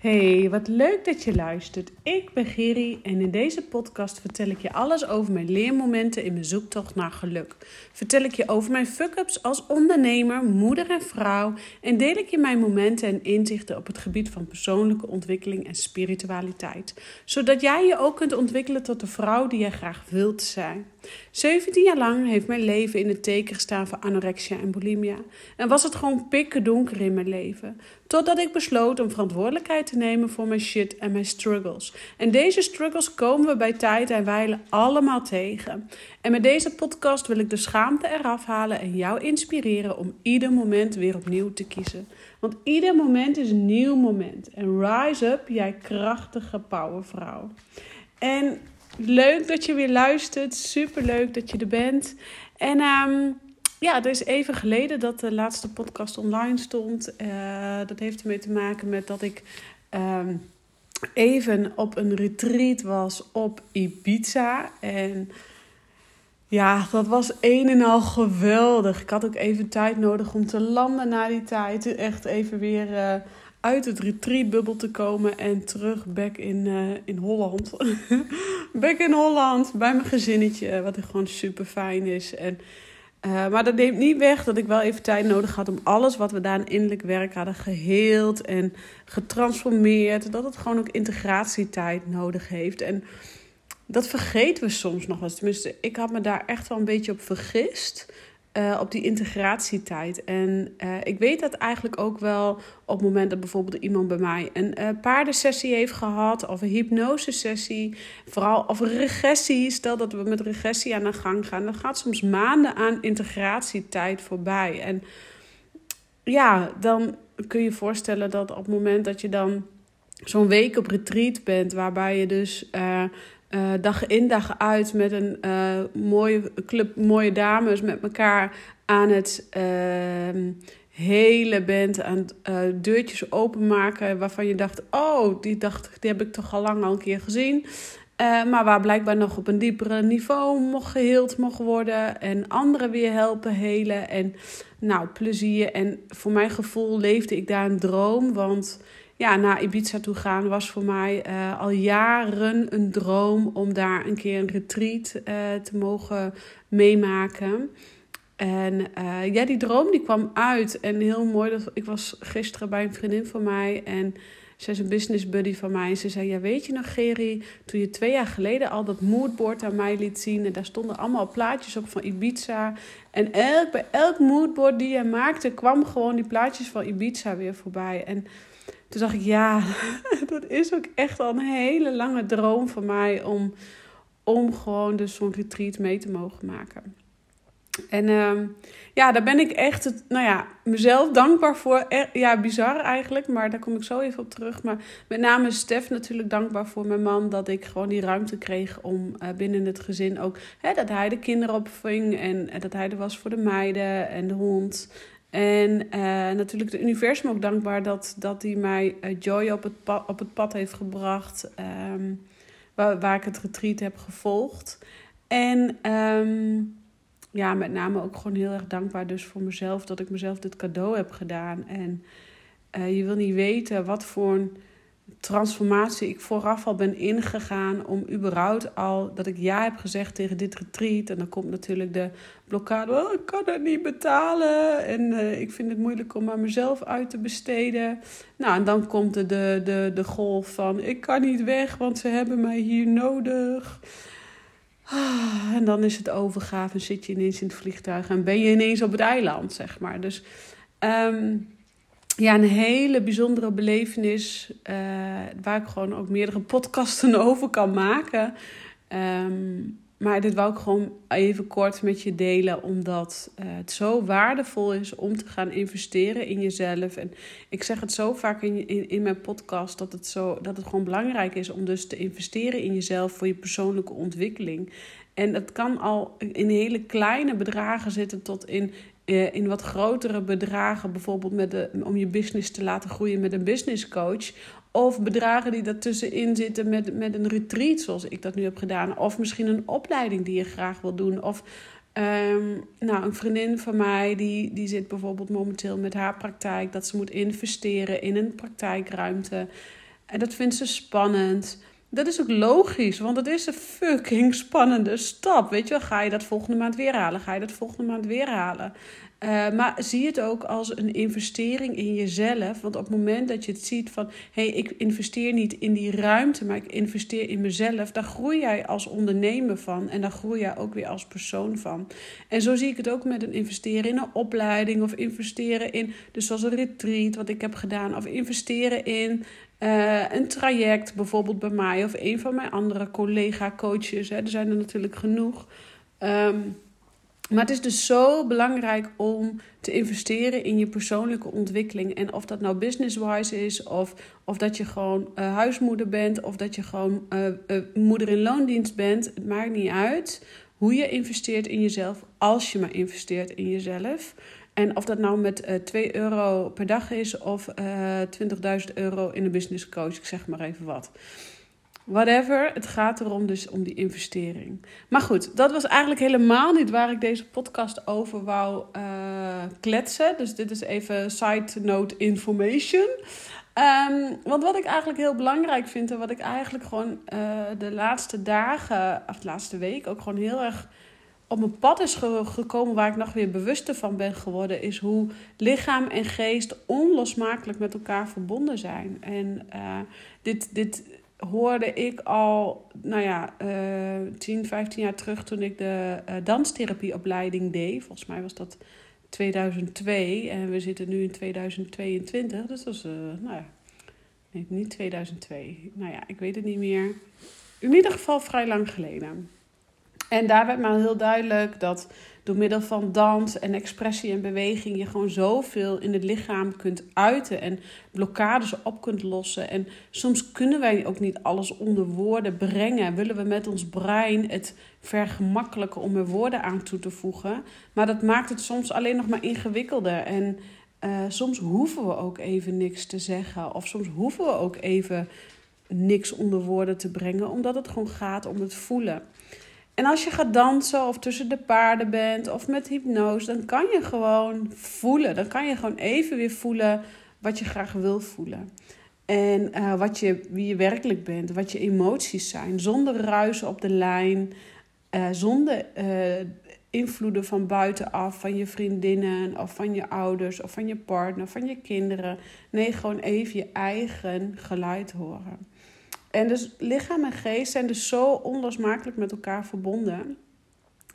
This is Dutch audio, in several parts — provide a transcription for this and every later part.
Hey, wat leuk dat je luistert. Ik ben Geri en in deze podcast vertel ik je alles over mijn leermomenten in mijn zoektocht naar geluk. Vertel ik je over mijn fuck-ups als ondernemer, moeder en vrouw en deel ik je mijn momenten en inzichten op het gebied van persoonlijke ontwikkeling en spiritualiteit, zodat jij je ook kunt ontwikkelen tot de vrouw die je graag wilt zijn. 17 jaar lang heeft mijn leven in het teken gestaan voor anorexia en bulimia en was het gewoon pikken donker in mijn leven, totdat ik besloot om verantwoordelijkheid te nemen voor mijn shit en mijn struggles. En deze struggles komen we bij tijd en wijle allemaal tegen. En met deze podcast wil ik de schaamte eraf halen en jou inspireren om ieder moment weer opnieuw te kiezen. Want ieder moment is een nieuw moment. En rise up, jij krachtige powervrouw. En leuk dat je weer luistert. Super leuk dat je er bent. En um, ja, het is even geleden dat de laatste podcast online stond. Uh, dat heeft ermee te maken met dat ik um, even op een retreat was op Ibiza. En ja, dat was een en al geweldig. Ik had ook even tijd nodig om te landen na die tijd. Echt even weer uh, uit het retreatbubbel te komen en terug back in, uh, in Holland. back in Holland bij mijn gezinnetje, wat gewoon super fijn is. En uh, maar dat neemt niet weg dat ik wel even tijd nodig had om alles wat we daar in innerlijk werk hadden geheeld en getransformeerd. Dat het gewoon ook integratietijd nodig heeft. En dat vergeten we soms nog wel. Tenminste, ik had me daar echt wel een beetje op vergist. Uh, op die integratietijd. En uh, ik weet dat eigenlijk ook wel op het moment dat bijvoorbeeld iemand bij mij een uh, paardensessie heeft gehad, of een hypnosesessie, vooral of regressie. Stel dat we met regressie aan de gang gaan, dan gaat soms maanden aan integratietijd voorbij. En ja, dan kun je je voorstellen dat op het moment dat je dan zo'n week op retreat bent, waarbij je dus dag in dag uit met een uh, mooie club, mooie dames met elkaar aan het uh, hele band aan uh, deurtjes openmaken. Waarvan je dacht, oh, die, dacht, die heb ik toch al lang al een keer gezien. maar waar blijkbaar nog op een diepere niveau mocht geheeld mocht worden. En anderen weer helpen helen. En nou, plezier. En voor mijn gevoel leefde ik daar een droom. Want ja, naar Ibiza toe gaan was voor mij uh, al jaren een droom om daar een keer een retreat uh, te mogen meemaken. En uh, ja, die droom die kwam uit. En heel mooi, dat, ik was gisteren bij een vriendin van mij en zij is een business buddy van mij. En ze zei, ja weet je nog Geri, toen je twee jaar geleden al dat moodboard aan mij liet zien. En daar stonden allemaal plaatjes op van Ibiza. En elk, bij elk moodboard die je maakte, kwam gewoon die plaatjes van Ibiza weer voorbij. En toen dacht ik, ja, dat is ook echt al een hele lange droom van mij om, om gewoon dus zo'n retreat mee te mogen maken. En uh, ja, daar ben ik echt, nou ja, mezelf dankbaar voor. Ja, bizar eigenlijk, maar daar kom ik zo even op terug. Maar met name Stef natuurlijk dankbaar voor mijn man. Dat ik gewoon die ruimte kreeg om uh, binnen het gezin ook... Hè, dat hij de kinderen opving en dat hij er was voor de meiden en de hond. En uh, natuurlijk het universum ook dankbaar dat, dat hij mij uh, Joy op het, pad, op het pad heeft gebracht. Um, waar, waar ik het retreat heb gevolgd. En um, ja, met name ook gewoon heel erg dankbaar dus voor mezelf dat ik mezelf dit cadeau heb gedaan. En uh, je wil niet weten wat voor een transformatie ik vooraf al ben ingegaan om überhaupt al dat ik ja heb gezegd tegen dit retreat. En dan komt natuurlijk de blokkade, oh, ik kan het niet betalen en uh, ik vind het moeilijk om aan mezelf uit te besteden. Nou, en dan komt de, de, de, de golf van ik kan niet weg, want ze hebben mij hier nodig. Ah, en dan is het overgave en zit je ineens in het vliegtuig en ben je ineens op het eiland, zeg maar. Dus um, ja, een hele bijzondere belevenis. Uh, waar ik gewoon ook meerdere podcasten over kan maken. Um, maar dit wou ik gewoon even kort met je delen, omdat uh, het zo waardevol is om te gaan investeren in jezelf. En ik zeg het zo vaak in, in, in mijn podcast dat het, zo, dat het gewoon belangrijk is om dus te investeren in jezelf voor je persoonlijke ontwikkeling. En dat kan al in hele kleine bedragen zitten tot in eh, in wat grotere bedragen, bijvoorbeeld met de, om je business te laten groeien met een business coach. Of bedragen die daartussenin zitten met, met een retreat, zoals ik dat nu heb gedaan. Of misschien een opleiding die je graag wil doen. Of um, nou, een vriendin van mij, die, die zit bijvoorbeeld momenteel met haar praktijk. Dat ze moet investeren in een praktijkruimte. En dat vindt ze spannend. Dat is ook logisch, want het is een fucking spannende stap. Weet je wel, ga je dat volgende maand weer halen? Ga je dat volgende maand weer halen? Uh, maar zie het ook als een investering in jezelf. Want op het moment dat je het ziet van... hé, hey, ik investeer niet in die ruimte, maar ik investeer in mezelf... daar groei jij als ondernemer van en daar groei jij ook weer als persoon van. En zo zie ik het ook met een investeren in een opleiding... of investeren in, dus zoals een retreat wat ik heb gedaan... of investeren in uh, een traject, bijvoorbeeld bij mij... of een van mijn andere collega-coaches. Er zijn er natuurlijk genoeg... Um, maar het is dus zo belangrijk om te investeren in je persoonlijke ontwikkeling. En of dat nou business-wise is, of, of dat je gewoon uh, huismoeder bent, of dat je gewoon uh, uh, moeder in loondienst bent. Het maakt niet uit hoe je investeert in jezelf, als je maar investeert in jezelf. En of dat nou met 2 euro per dag is of 20.000 euro in een business coach, ik zeg maar even wat. Whatever, het gaat erom dus om die investering. Maar goed, dat was eigenlijk helemaal niet waar ik deze podcast over wou uh, kletsen. Dus dit is even side note information. Um, want wat ik eigenlijk heel belangrijk vind en wat ik eigenlijk gewoon uh, de laatste dagen, of de laatste week ook gewoon heel erg op mijn pad is gekomen, waar ik nog weer bewuster van ben geworden, is hoe lichaam en geest onlosmakelijk met elkaar verbonden zijn. En uh, dit, dit hoorde ik al, nou ja, uh, 10, 15 jaar terug toen ik de uh, danstherapieopleiding deed. Volgens mij was dat 2002 en we zitten nu in 2022. Dus dat is, uh, nou ja, niet 2002. Nou ja, ik weet het niet meer. In ieder geval vrij lang geleden. En daar werd maar heel duidelijk dat door middel van dans en expressie en beweging je gewoon zoveel in het lichaam kunt uiten en blokkades op kunt lossen. En soms kunnen wij ook niet alles onder woorden brengen. Willen we met ons brein het vergemakkelijken om er woorden aan toe te voegen. Maar dat maakt het soms alleen nog maar ingewikkelder. En uh, soms hoeven we ook even niks te zeggen. Of soms hoeven we ook even niks onder woorden te brengen, omdat het gewoon gaat om het voelen. En als je gaat dansen of tussen de paarden bent of met hypnose, dan kan je gewoon voelen. Dan kan je gewoon even weer voelen wat je graag wil voelen. En uh, wat je, wie je werkelijk bent, wat je emoties zijn. Zonder ruisen op de lijn, uh, zonder uh, invloeden van buitenaf, van je vriendinnen of van je ouders of van je partner, van je kinderen. Nee, gewoon even je eigen geluid horen. En dus lichaam en geest zijn dus zo onlosmakelijk met elkaar verbonden.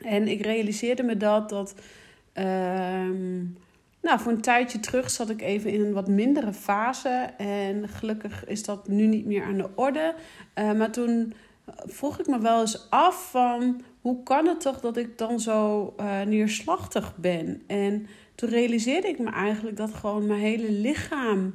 En ik realiseerde me dat, dat ehm, nou, voor een tijdje terug zat ik even in een wat mindere fase. En gelukkig is dat nu niet meer aan de orde. Uh, maar toen vroeg ik me wel eens af van hoe kan het toch dat ik dan zo uh, neerslachtig ben? En toen realiseerde ik me eigenlijk dat gewoon mijn hele lichaam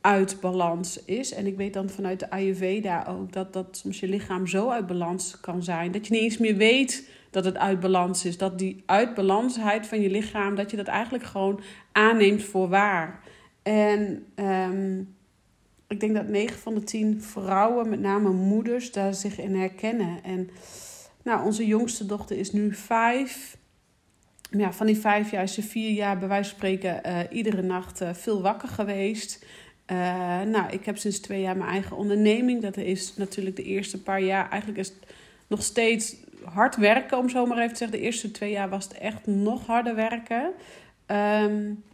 uit balans is. En ik weet dan vanuit de Ayurveda ook dat, dat soms je lichaam zo uit balans kan zijn. Dat je niet eens meer weet dat het uit balans is. Dat die uitbalansheid van je lichaam, dat je dat eigenlijk gewoon aanneemt voor waar. En um, ik denk dat 9 van de 10 vrouwen, met name moeders, daar zich in herkennen. En nou, onze jongste dochter is nu vijf. Ja, van die vijf jaar is ze vier jaar bij wijze van spreken uh, iedere nacht uh, veel wakker geweest. Uh, nou, ik heb sinds twee jaar mijn eigen onderneming. Dat is natuurlijk de eerste paar jaar. Eigenlijk is het nog steeds hard werken, om zo maar even te zeggen. De eerste twee jaar was het echt nog harder werken. Um,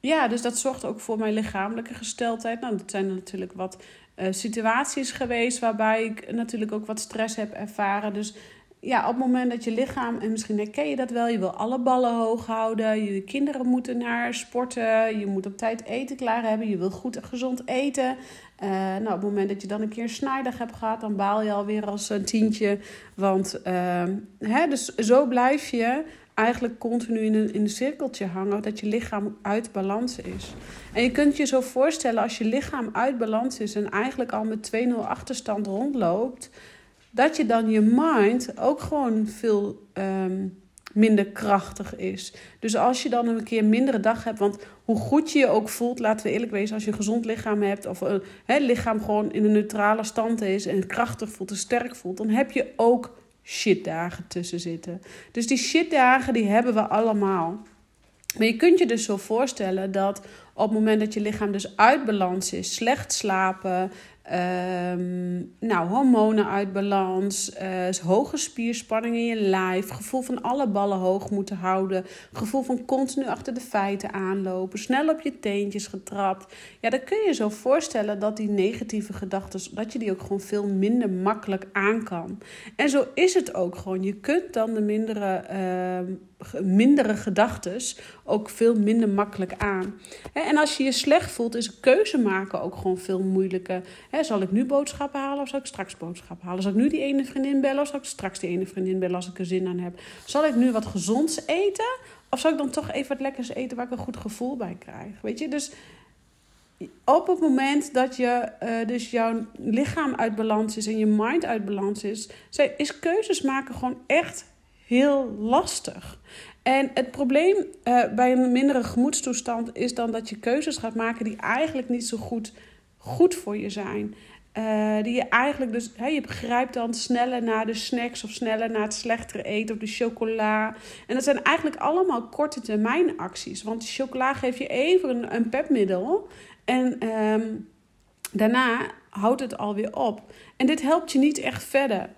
ja, dus dat zorgt ook voor mijn lichamelijke gesteldheid. Nou, dat zijn natuurlijk wat uh, situaties geweest waarbij ik natuurlijk ook wat stress heb ervaren. Dus ja, op het moment dat je lichaam, en misschien herken je dat wel, je wil alle ballen hoog houden. Je kinderen moeten naar sporten. Je moet op tijd eten klaar hebben. Je wil goed en gezond eten. Uh, nou, op het moment dat je dan een keer een snijdag hebt gehad, dan baal je alweer als een tientje. Want uh, hè, dus zo blijf je eigenlijk continu in een, in een cirkeltje hangen, dat je lichaam uit balans is. En je kunt je zo voorstellen, als je lichaam uit balans is en eigenlijk al met 2-0 achterstand rondloopt dat je dan je mind ook gewoon veel um, minder krachtig is. Dus als je dan een keer een mindere dag hebt, want hoe goed je je ook voelt, laten we eerlijk wezen, als je een gezond lichaam hebt of een he, lichaam gewoon in een neutrale stand is en krachtig voelt en sterk voelt, dan heb je ook shitdagen tussen zitten. Dus die shitdagen die hebben we allemaal. Maar je kunt je dus zo voorstellen dat Op het moment dat je lichaam dus uit balans is, slecht slapen, Um, nou, hormonen uit balans, uh, hoge spierspanning in je lijf, gevoel van alle ballen hoog moeten houden, gevoel van continu achter de feiten aanlopen, snel op je teentjes getrapt. Ja, dan kun je zo voorstellen dat die negatieve gedachten, dat je die ook gewoon veel minder makkelijk aan kan. En zo is het ook gewoon. Je kunt dan de mindere, uh, mindere gedachten ook veel minder makkelijk aan. En als je je slecht voelt, is keuze maken ook gewoon veel moeilijker zal ik nu boodschappen halen of zal ik straks boodschappen halen? Zal ik nu die ene vriendin bellen of zal ik straks die ene vriendin bellen als ik er zin aan heb? Zal ik nu wat gezonds eten of zal ik dan toch even wat lekkers eten waar ik een goed gevoel bij krijg? Weet je, dus op het moment dat je uh, dus jouw lichaam uit balans is en je mind uit balans is, is keuzes maken gewoon echt heel lastig. En het probleem uh, bij een mindere gemoedstoestand is dan dat je keuzes gaat maken die eigenlijk niet zo goed goed voor je zijn. Uh, die je eigenlijk dus, hè, je begrijpt dan sneller naar de snacks of sneller naar het slechtere eten of de chocola. En dat zijn eigenlijk allemaal korte termijn acties. Want de chocola geeft je even een, een pepmiddel en um, daarna houdt het alweer op. En dit helpt je niet echt verder.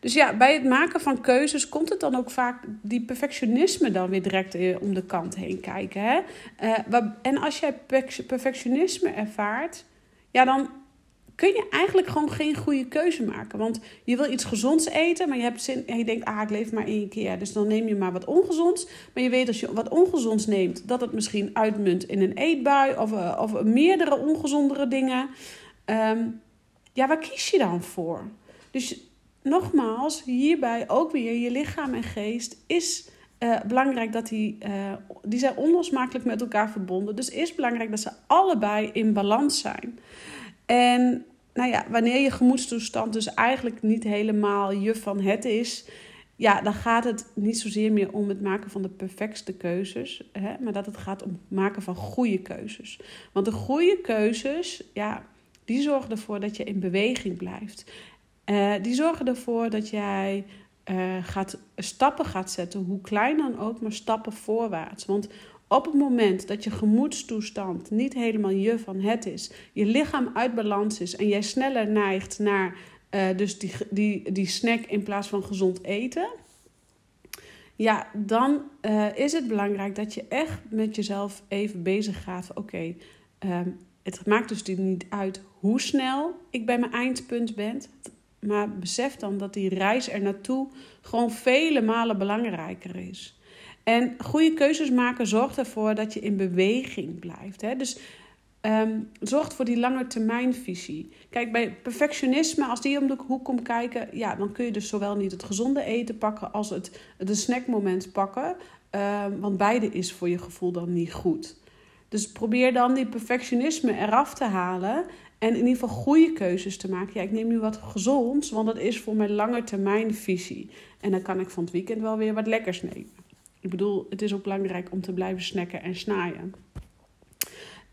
Dus ja, bij het maken van keuzes komt het dan ook vaak die perfectionisme dan weer direct om de kant heen kijken. Hè? Uh, en als jij perfectionisme ervaart, ja, dan kun je eigenlijk gewoon geen goede keuze maken. Want je wil iets gezonds eten, maar je hebt zin en je denkt, ah, ik leef maar één keer. Dus dan neem je maar wat ongezonds. Maar je weet als je wat ongezonds neemt, dat het misschien uitmunt in een eetbui of, uh, of meerdere ongezondere dingen. Um, ja, waar kies je dan voor? Dus nogmaals, hierbij ook weer je lichaam en geest is uh, belangrijk dat die, uh, die zijn onlosmakelijk met elkaar verbonden. Dus is belangrijk dat ze allebei in balans zijn. En nou ja, wanneer je gemoedstoestand dus eigenlijk niet helemaal je van het is, ja, dan gaat het niet zozeer meer om het maken van de perfectste keuzes, hè, maar dat het gaat om het maken van goede keuzes. Want de goede keuzes, ja, die zorgen ervoor dat je in beweging blijft. Uh, die zorgen ervoor dat jij uh, gaat, stappen gaat zetten, hoe klein dan ook, maar stappen voorwaarts. Want op het moment dat je gemoedstoestand niet helemaal je van het is, je lichaam uit balans is en jij sneller neigt naar uh, dus die, die, die snack in plaats van gezond eten, ja, dan is het belangrijk dat je echt met jezelf even bezig gaat. Oké, um, het maakt dus niet uit hoe snel ik bij mijn eindpunt ben. Maar besef dan dat die reis er naartoe gewoon vele malen belangrijker is. En goede keuzes maken zorgt ervoor dat je in beweging blijft. Hè? Dus um, zorgt voor die lange termijnvisie. Kijk, bij perfectionisme, als die om de hoek komt kijken, ja, dan kun je dus zowel niet het gezonde eten pakken als het, het snackmoment pakken. Um, want beide is voor je gevoel dan niet goed. Dus probeer dan die perfectionisme eraf te halen en in ieder geval goede keuzes te maken. Ja, ik neem nu wat gezonds, want dat is voor mijn lange termijn visie. En dan kan ik van het weekend wel weer wat lekkers nemen. Ik bedoel, het is ook belangrijk om te blijven snacken en snaaien.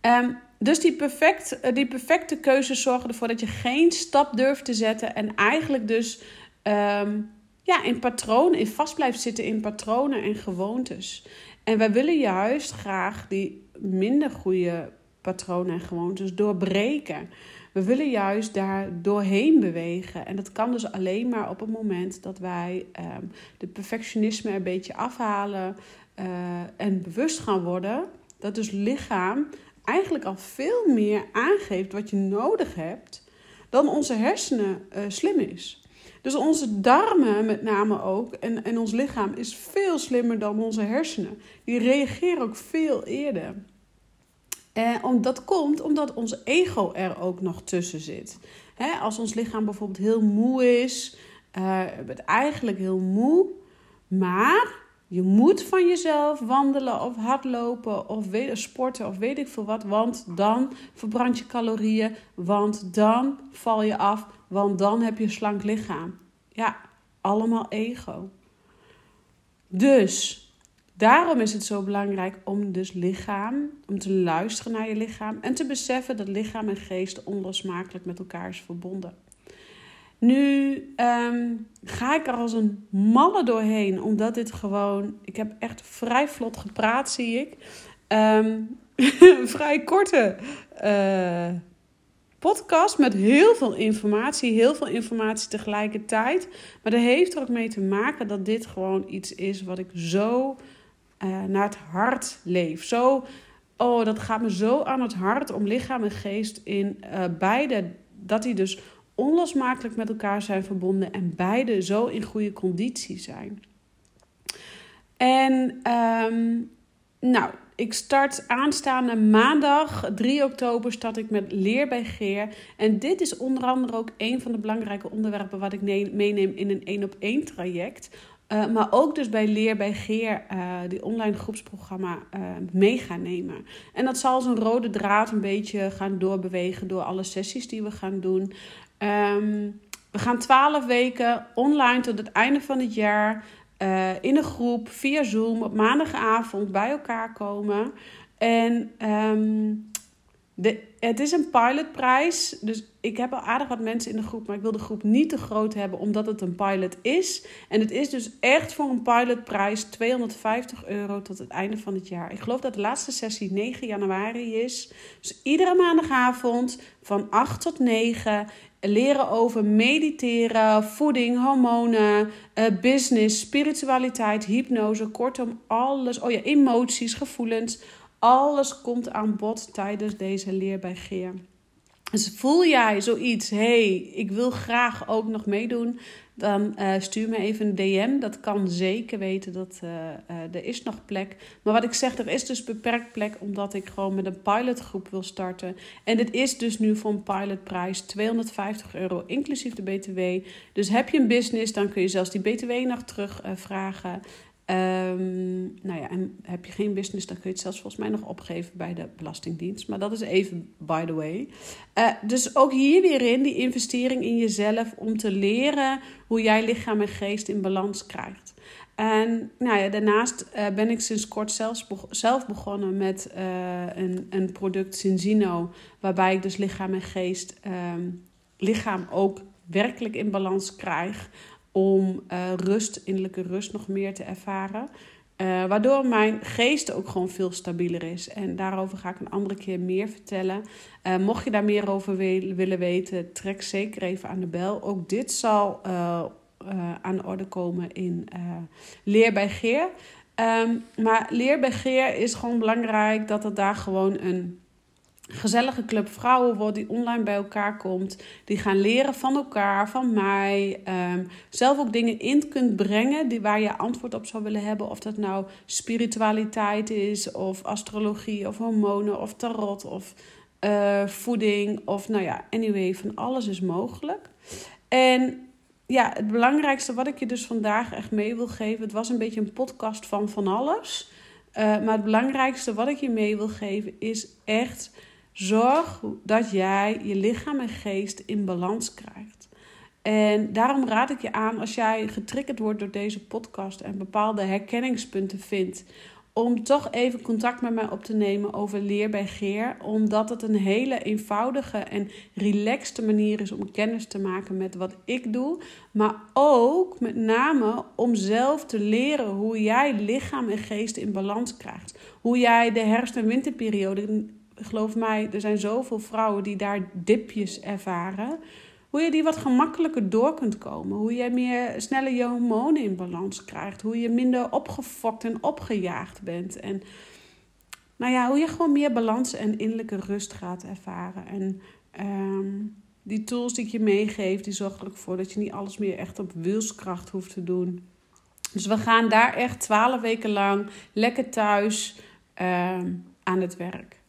Um, dus die, perfect, eh, die perfecte keuzes zorgen ervoor dat je geen stap durft te zetten. En eigenlijk dus um, ja, in patronen, in vast blijft zitten in patronen en gewoontes. En wij willen juist graag die minder goede patronen en gewoontes doorbreken. We willen juist daar doorheen bewegen. En dat kan dus alleen maar op het moment dat wij um, de perfectionisme een beetje afhalen uh, en bewust gaan worden. Dat dus lichaam eigenlijk al veel meer aangeeft wat je nodig hebt dan onze hersenen uh, slim is. Dus onze darmen met name ook en, en ons lichaam is veel slimmer dan onze hersenen. Die reageren ook veel eerder. En eh, dat komt omdat ons ego er ook nog tussen zit. als ons lichaam bijvoorbeeld heel moe is, uh, het eigenlijk heel moe, maar je moet van jezelf wandelen of hardlopen of sporten of weet ik veel wat, want dan verbrand je calorieën, want dan val je af, want dan heb je een slank lichaam. Ja, allemaal ego. Dus Daarom is het zo belangrijk om dus lichaam, om te luisteren naar je lichaam en te beseffen dat lichaam en geest onlosmakelijk met elkaar is verbonden. Nu um, ga ik er als een malle doorheen, omdat dit gewoon, ik heb echt vrij vlot gepraat, zie ik. Um, vrij korte uh, podcast met heel veel informatie, heel veel informatie tegelijkertijd. Maar dat heeft er ook mee te maken dat dit gewoon iets is wat ik zo uh, naar het hart leef. Zo, oh, dat gaat me zo aan het hart om lichaam en geest in uh, beide, dat die dus onlosmakelijk met elkaar zijn verbonden en beide zo in goede conditie zijn. En um, nou, ik start aanstaande maandag 3 oktober start ik met Leer bij Geer. En dit is onder andere ook een van de belangrijke onderwerpen wat ik meeneem in een één op één traject. Uh, maar ook dus bij Leer bij Geer, uh, die online groepsprogramma, uh, mee gaan nemen. En dat zal als een rode draad een beetje gaan doorbewegen door alle sessies die we gaan doen. Um, we gaan twaalf weken online tot het einde van het jaar uh, in een groep via Zoom op maandagavond bij elkaar komen. En um, de, het is een pilotprijs. Dus ik heb al aardig wat mensen in de groep. Maar ik wil de groep niet te groot hebben, omdat het een pilot is. En het is dus echt voor een pilotprijs 250 euro tot het einde van het jaar. Ik geloof dat de laatste sessie 9 januari is. Dus iedere maandagavond van 8 tot 9 leren over mediteren, voeding, hormonen, uh, business, spiritualiteit, hypnose, kortom alles. Oh ja, emoties, gevoelens. Alles komt aan bod tijdens deze leer bij Geer. Dus voel jij zoiets, hey, ik wil graag ook nog meedoen, dan uh, stuur me even een DM. Dat kan zeker weten dat uh, uh, er is nog plek. Maar wat ik zeg, er is dus beperkt plek omdat ik gewoon met een pilotgroep wil starten. En dit is dus nu voor een pilotprijs 250 euro, inclusief de BTW. Dus heb je een business, dan kun je zelfs die BTW nog terugvragen. Um, nou ja, en heb je geen business, dan kun je het zelfs volgens mij nog opgeven bij de Belastingdienst. Maar dat is even by the way. Uh, dus ook hier weer in die investering in jezelf om te leren hoe jij lichaam en geest in balans krijgt. En nou ja, daarnaast uh, ben ik sinds kort zelfs zelf begonnen met uh, een, een product Cinzino, waarbij ik dus lichaam en geest, um, lichaam ook werkelijk in balans krijg om uh, rust, innerlijke rust nog meer te ervaren. Uh, waardoor mijn geest ook gewoon veel stabieler is. En daarover ga ik een andere keer meer vertellen. Uh, mocht je daar meer over willen weten, trek zeker even aan de bel. Ook dit zal aan de orde komen in Leer bij Geer. Um, maar Leer bij Geer is gewoon belangrijk dat er daar gewoon een gezellige club vrouwen wordt die online bij elkaar komt. Die gaan leren van elkaar, van mij. Um, zelf ook dingen in kunt brengen die, waar je antwoord op zou willen hebben. Of dat nou spiritualiteit is, of astrologie, of hormonen, of tarot, of uh, voeding. Of nou ja, anyway, van alles is mogelijk. En ja, het belangrijkste wat ik je dus vandaag echt mee wil geven. Het was een beetje een podcast van van alles. Uh, maar het belangrijkste wat ik je mee wil geven is echt Zorg dat jij je lichaam en geest in balans krijgt. En daarom raad ik je aan, als jij getriggerd wordt door deze podcast en bepaalde herkenningspunten vindt, om toch even contact met mij op te nemen over leer bij Geer. Omdat het een hele eenvoudige en relaxte manier is om kennis te maken met wat ik doe. Maar ook met name om zelf te leren hoe jij lichaam en geest in balans krijgt. Hoe jij de herfst- en winterperiode geloof mij, er zijn zoveel vrouwen die daar dipjes ervaren. Hoe je die wat gemakkelijker door kunt komen. Hoe je meer sneller je hormonen in balans krijgt. Hoe je minder opgefokt en opgejaagd bent. En nou ja, hoe je gewoon meer balans en innerlijke rust gaat ervaren. En um, die tools die ik je meegeef, die zorgen ervoor dat je niet alles meer echt op wilskracht hoeft te doen. Dus we gaan daar echt twaalf weken lang lekker thuis um, aan het werk.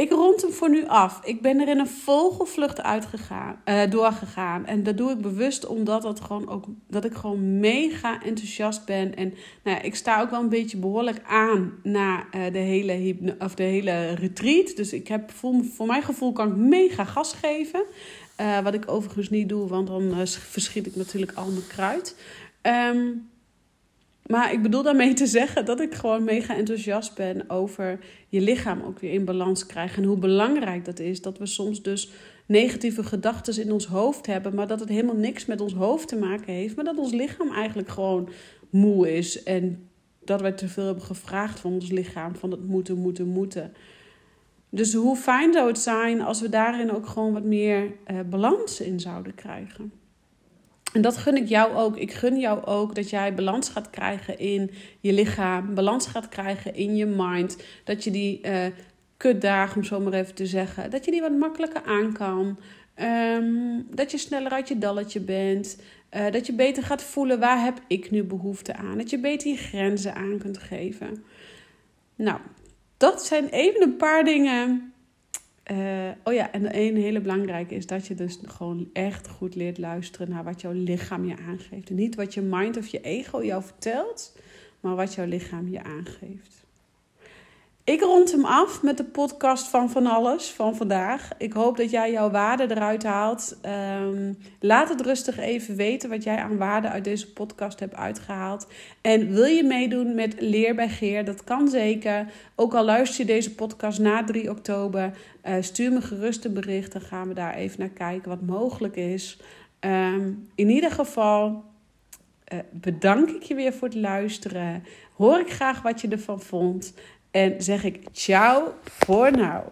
Ik rond hem voor nu af. Ik ben er in een vogelvlucht uitgegaan, uh, doorgegaan. En dat doe ik bewust omdat dat gewoon ook, dat ik gewoon mega enthousiast ben. En nou ja, ik sta ook wel een beetje behoorlijk aan na uh, de, hele of de hele retreat. Dus ik heb voor, voor mijn gevoel kan ik mega gas geven. Uh, wat ik overigens niet doe, want dan verschiet ik natuurlijk al mijn kruid. Um, maar ik bedoel daarmee te zeggen dat ik gewoon mega enthousiast ben over je lichaam ook weer in balans krijgen. En hoe belangrijk dat is. Dat we soms dus negatieve gedachten in ons hoofd hebben, maar dat het helemaal niks met ons hoofd te maken heeft. Maar dat ons lichaam eigenlijk gewoon moe is. En dat wij te veel hebben gevraagd van ons lichaam. Van het moeten, moeten, moeten. Dus hoe fijn zou het zijn als we daarin ook gewoon wat meer uh, balans in zouden krijgen. En dat gun ik jou ook. Ik gun jou ook dat jij balans gaat krijgen in je lichaam, balans gaat krijgen in je mind. Dat je die uh, kutdagen, om zo maar even te zeggen, dat je die wat makkelijker aan kan. Um, dat je sneller uit je dalletje bent. Uh, dat je beter gaat voelen waar heb ik nu behoefte aan. Dat je beter je grenzen aan kunt geven. Nou, dat zijn even een paar dingen. Uh, oh ja, en een hele belangrijke is dat je dus gewoon echt goed leert luisteren naar wat jouw lichaam je aangeeft. Niet wat je mind of je ego jou vertelt, maar wat jouw lichaam je aangeeft. Ik rond hem af met de podcast van Van Alles van vandaag. Ik hoop dat jij jouw waarde eruit haalt. Um, laat het rustig even weten wat jij aan waarde uit deze podcast hebt uitgehaald. En wil je meedoen met Leer bij Geer? Dat kan zeker. Ook al luister je deze podcast na 3 oktober, uh, stuur me gerust een bericht. Dan gaan we daar even naar kijken wat mogelijk is. Um, in ieder geval. Uh, bedank ik je weer voor het luisteren. Hoor ik graag wat je ervan vond. En zeg ik ciao voor nou.